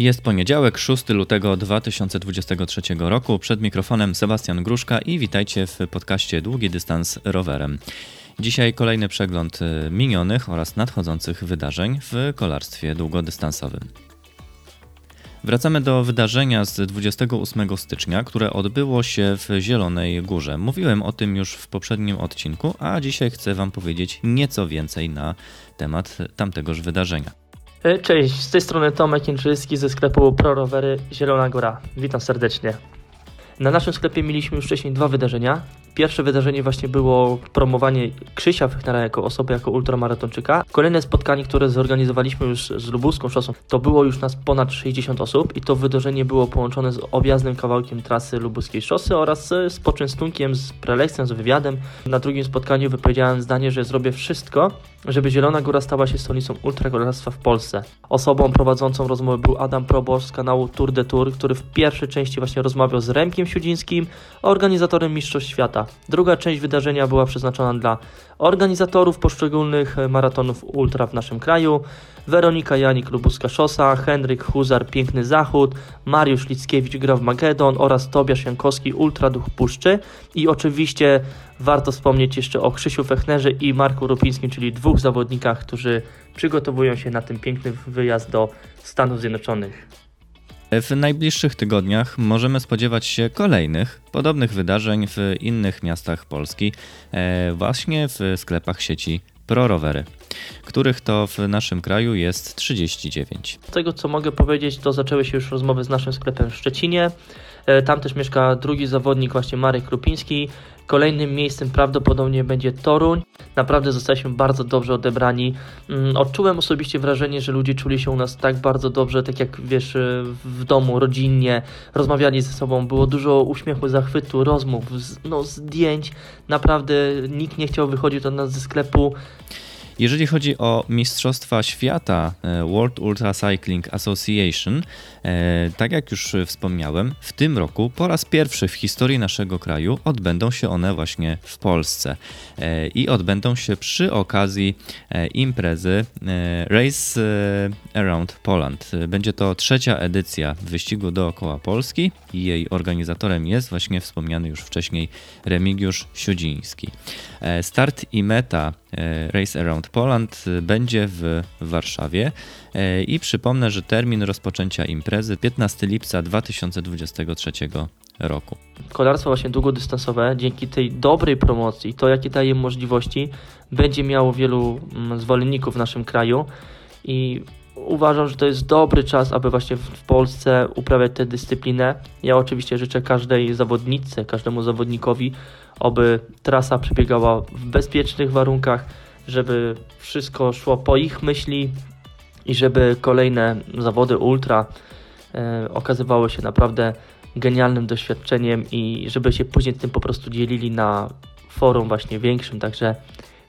Jest poniedziałek, 6 lutego 2023 roku. Przed mikrofonem Sebastian Gruszka i witajcie w podcaście Długi Dystans Rowerem. Dzisiaj kolejny przegląd y, minionych oraz nadchodzących wydarzeń w kolarstwie długodystansowym. Wracamy do wydarzenia z 28 stycznia, które odbyło się w Zielonej Górze. Mówiłem o tym już w poprzednim odcinku, a dzisiaj chcę Wam powiedzieć nieco więcej na temat tamtegoż wydarzenia. E, cześć, z tej strony Tomek Jędrzyski ze sklepu ProRowery Zielona Góra. Witam serdecznie. Na naszym sklepie mieliśmy już wcześniej dwa wydarzenia. Pierwsze wydarzenie właśnie było promowanie Krzysia Fechnera jako osoby, jako ultramaratończyka. Kolejne spotkanie, które zorganizowaliśmy już z Lubuską Szosą, to było już nas ponad 60 osób i to wydarzenie było połączone z objaznym kawałkiem trasy Lubuskiej Szosy oraz z poczęstunkiem, z prelekcją, z wywiadem. Na drugim spotkaniu wypowiedziałem zdanie, że zrobię wszystko, żeby Zielona Góra stała się stolicą ultrakolarstwa w Polsce. Osobą prowadzącą rozmowę był Adam Probosz z kanału Tour de Tour, który w pierwszej części właśnie rozmawiał z Remkiem Siudzińskim, organizatorem Mistrzostw Świata. Druga część wydarzenia była przeznaczona dla organizatorów poszczególnych maratonów ultra w naszym kraju. Weronika Janik Lubuska Szosa, Henryk Huzar Piękny Zachód, Mariusz Lickiewicz Graw Magedon oraz Tobiasz Jankowski Ultra Duch Puszczy i oczywiście warto wspomnieć jeszcze o Krzysiu Fechnerze i Marku Rupińskim, czyli dwóch zawodnikach, którzy przygotowują się na ten piękny wyjazd do Stanów Zjednoczonych. W najbliższych tygodniach możemy spodziewać się kolejnych podobnych wydarzeń w innych miastach Polski, e, właśnie w sklepach sieci ProRowery, których to w naszym kraju jest 39. Z tego co mogę powiedzieć, to zaczęły się już rozmowy z naszym sklepem w Szczecinie. E, tam też mieszka drugi zawodnik, właśnie Marek Krupiński. Kolejnym miejscem prawdopodobnie będzie Toruń. Naprawdę zostaliśmy bardzo dobrze odebrani. Mm, odczułem osobiście wrażenie, że ludzie czuli się u nas tak bardzo dobrze, tak jak wiesz, e, w domu, rodzinnie, rozmawiali ze sobą. Było dużo uśmiechu, zachwytu, rozmów, no, zdjęć. Naprawdę nikt nie chciał wychodzić od nas ze sklepu. Jeżeli chodzi o Mistrzostwa Świata e, World Ultra Cycling Association, e, tak jak już wspomniałem, w tym roku po raz pierwszy w historii naszego kraju odbędą się one właśnie w Polsce e, i odbędą się przy okazji imprezy Race Around Poland. Będzie to trzecia edycja wyścigu dookoła Polski i jej organizatorem jest właśnie wspomniany już wcześniej Remigiusz Siudziński. Start i meta Race Around Poland będzie w Warszawie e, i przypomnę, że termin rozpoczęcia imprezy 15 lipca 2023 roku. Kolarstwo właśnie długodystansowe dzięki tej dobrej promocji, to jakie daje możliwości, będzie miało wielu mm, zwolenników w naszym kraju i uważam, że to jest dobry czas, aby właśnie w Polsce uprawiać tę dyscyplinę. Ja oczywiście życzę każdej zawodnicy, każdemu zawodnikowi, aby trasa przebiegała w bezpiecznych warunkach, żeby wszystko szło po ich myśli i żeby kolejne zawody ultra e, okazywały się naprawdę genialnym doświadczeniem i żeby się później tym po prostu dzielili na forum właśnie większym, także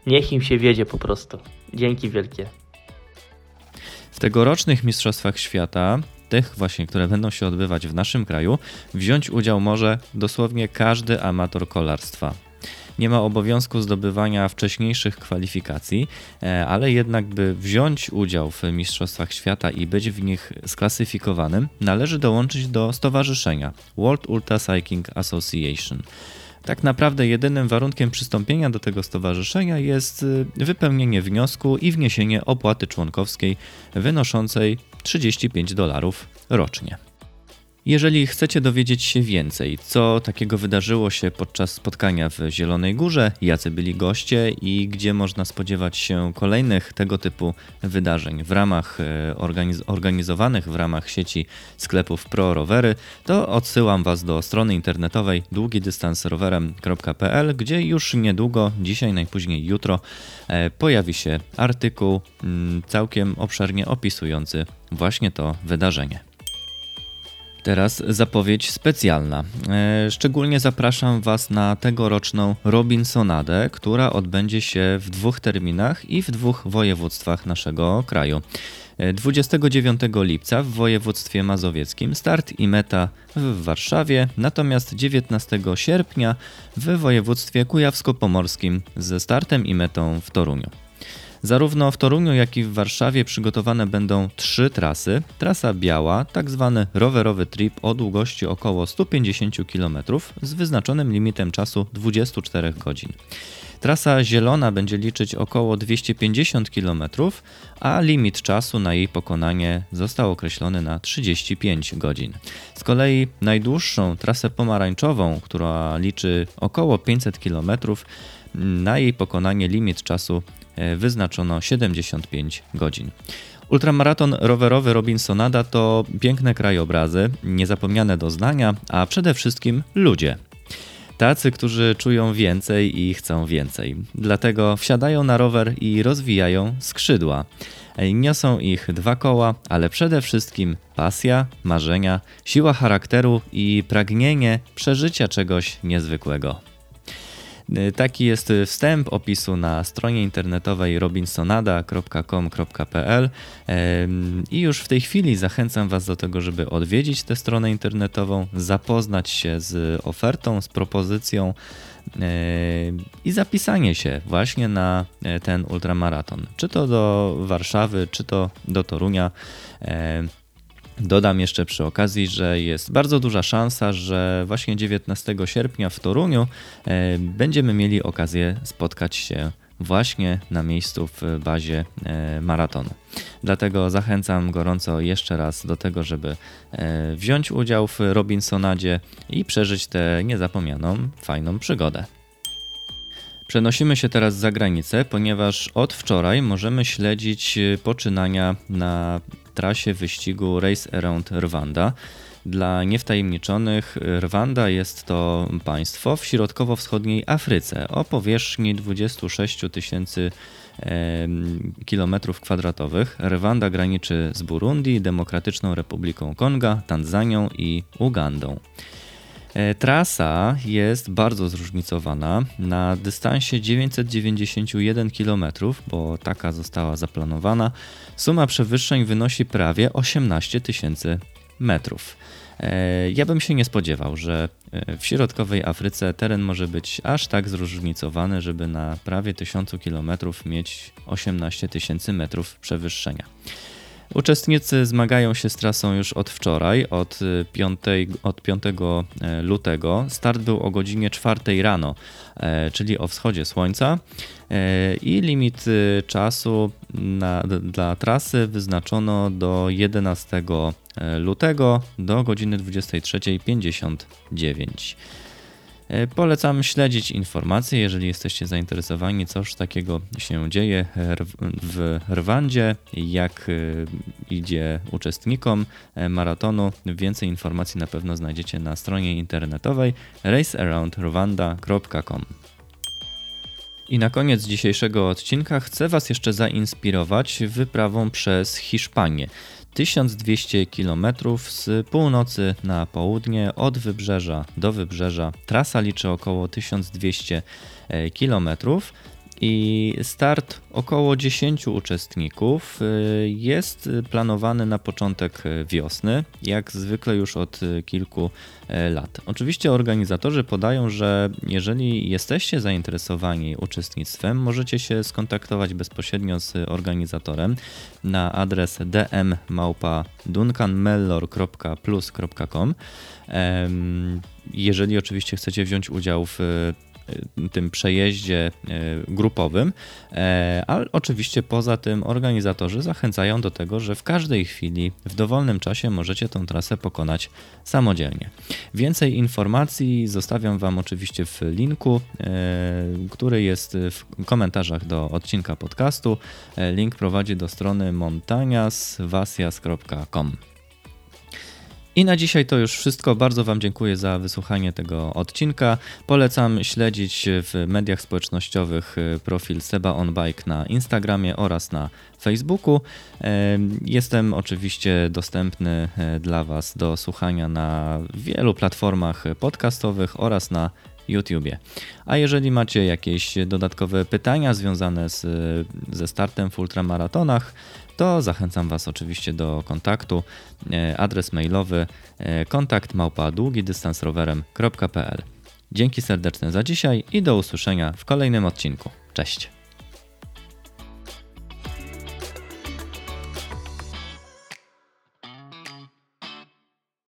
niech im się wiedzie po prostu. Dzięki wielkie. W tegorocznych Mistrzostwach Świata, tych właśnie, które będą się odbywać w naszym kraju, wziąć udział może dosłownie każdy amator kolarstwa nie ma obowiązku zdobywania wcześniejszych kwalifikacji, e, ale jednak by wziąć udział w Mistrzostwach Świata i być w nich sklasyfikowanym, należy dołączyć do stowarzyszenia World Ultra Cycling Association. Tak naprawdę jedynym warunkiem przystąpienia do tego stowarzyszenia jest y, wypełnienie wniosku i wniesienie opłaty członkowskiej wynoszącej 35 dolarów rocznie. Jeżeli chcecie dowiedzieć się więcej, co takiego wydarzyło się podczas spotkania w Zielonej Górze, jacy byli goście i gdzie można spodziewać się kolejnych tego typu wydarzeń w ramach e, organiz organizowanych w ramach sieci sklepów Pro Rowery, to odsyłam Was do strony internetowej długidystansrowerem.pl, gdzie już niedługo, dzisiaj najpóźniej jutro, e, pojawi się artykuł mm, całkiem obszernie opisujący właśnie to wydarzenie. Teraz zapowiedź specjalna. E, szczególnie zapraszam Was na tegoroczną Robinsonadę, która odbędzie się w dwóch terminach i w dwóch województwach naszego kraju. 29 e, lipca w województwie mazowieckim start i meta w Warszawie, natomiast 19 sierpnia w województwie kujawsko-pomorskim ze startem i metą w Toruniu. Zarówno w Toruniu, jak i w Warszawie przygotowane będą trzy trasy. Trasa biała, tak zwany rowerowy trip o długości około 150 km z wyznaczonym limitem czasu 24 godzin. Trasa zielona będzie liczyć około 250 km, a limit czasu na jej pokonanie został określony na 35 godzin. Z kolei najdłuższą trasę pomarańczową, która liczy około 500 km, na jej pokonanie limit czasu wyznaczono 75 godzin. Ultramaraton rowerowy Robinsonada to piękne krajobrazy, niezapomniane doznania, a przede wszystkim ludzie. Tacy, którzy czują więcej i chcą więcej. Dlatego wsiadają na rower i rozwijają skrzydła. Niosą ich dwa koła, ale przede wszystkim pasja, marzenia, siła charakteru i pragnienie przeżycia czegoś niezwykłego. Y, taki jest wstęp opisu na stronie internetowej robinsonada.com.pl i już w tej chwili zachęcam Was do tego, żeby odwiedzić tę stronę internetową, zapoznać się z ofertą, z propozycją i zapisanie się właśnie na e, ten ultramaraton. Czy to do Warszawy, czy to do Torunia. Dodam jeszcze przy okazji, że jest bardzo duża szansa, że właśnie 19 sierpnia w Toruniu e, będziemy mieli okazję spotkać się właśnie na miejscu w bazie e, maratonu. Dlatego zachęcam gorąco jeszcze raz do tego, żeby e, wziąć udział w Robinsonadzie i przeżyć tę niezapomnianą, fajną przygodę. Przenosimy się teraz za granicę, ponieważ od wczoraj możemy śledzić poczynania na trasie wyścigu Race Around Rwanda. Dla niewtajemniczonych, Rwanda jest to państwo w środkowo-wschodniej Afryce o powierzchni 26 tysięcy kilometrów kwadratowych. Rwanda graniczy z Burundi, Demokratyczną Republiką Konga, Tanzanią i Ugandą. E, trasa jest bardzo zróżnicowana. Na dystansie 991 km, bo taka została zaplanowana, suma przewyższeń wynosi prawie 18 tysięcy metrów. E, ja bym się nie spodziewał, że e, w środkowej Afryce teren może być aż tak zróżnicowany, żeby na prawie 1000 km mieć 18 tysięcy metrów przewyższenia. Uczestnicy zmagają się z trasą już od wczoraj, od 5, od 5 e, lutego. Start był o godzinie 4 rano, e, czyli o wschodzie słońca. E, I limit czasu na, dla trasy wyznaczono do 11 lutego do godziny 23.59. E, polecam śledzić informacje, jeżeli jesteście zainteresowani, coż takiego się dzieje w Rwandzie, jak e, idzie uczestnikom e, maratonu. Więcej informacji na pewno znajdziecie na stronie internetowej racearoundrwanda.com. I na koniec dzisiejszego odcinka chcę Was jeszcze zainspirować wyprawą przez Hiszpanię. 1200 km z północy na południe, od wybrzeża do wybrzeża. Trasa liczy około 1200 e, kilometrów. I start około 10 uczestników y, jest planowany na początek wiosny, jak zwykle już od kilku e, lat. Oczywiście organizatorzy podają, że jeżeli jesteście zainteresowani uczestnictwem, możecie się skontaktować bezpośrednio z organizatorem na adres dm.duncanmellor.plus.com. Jeżeli oczywiście chcecie wziąć udział w tym przejeździe y, grupowym, e, ale oczywiście poza tym organizatorzy zachęcają do tego, że w każdej chwili, w dowolnym czasie możecie tą trasę pokonać samodzielnie. Więcej informacji zostawiam Wam oczywiście w linku, e, który jest w komentarzach do odcinka podcastu. E, link prowadzi do strony montaniasvasias.com. I na dzisiaj to już wszystko. Bardzo Wam dziękuję za wysłuchanie tego odcinka. Polecam śledzić w mediach społecznościowych e, profil Seba on Bike na Instagramie oraz na Facebooku. Jestem oczywiście dostępny e, dla Was do słuchania na wielu platformach podcastowych oraz na YouTubie. A jeżeli macie jakieś dodatkowe pytania związane z, ze startem w ultramaratonach, to zachęcam Was oczywiście do kontaktu. E, adres mailowy e, kontakt małpa Dzięki serdeczne za dzisiaj i do usłyszenia w kolejnym odcinku. Cześć!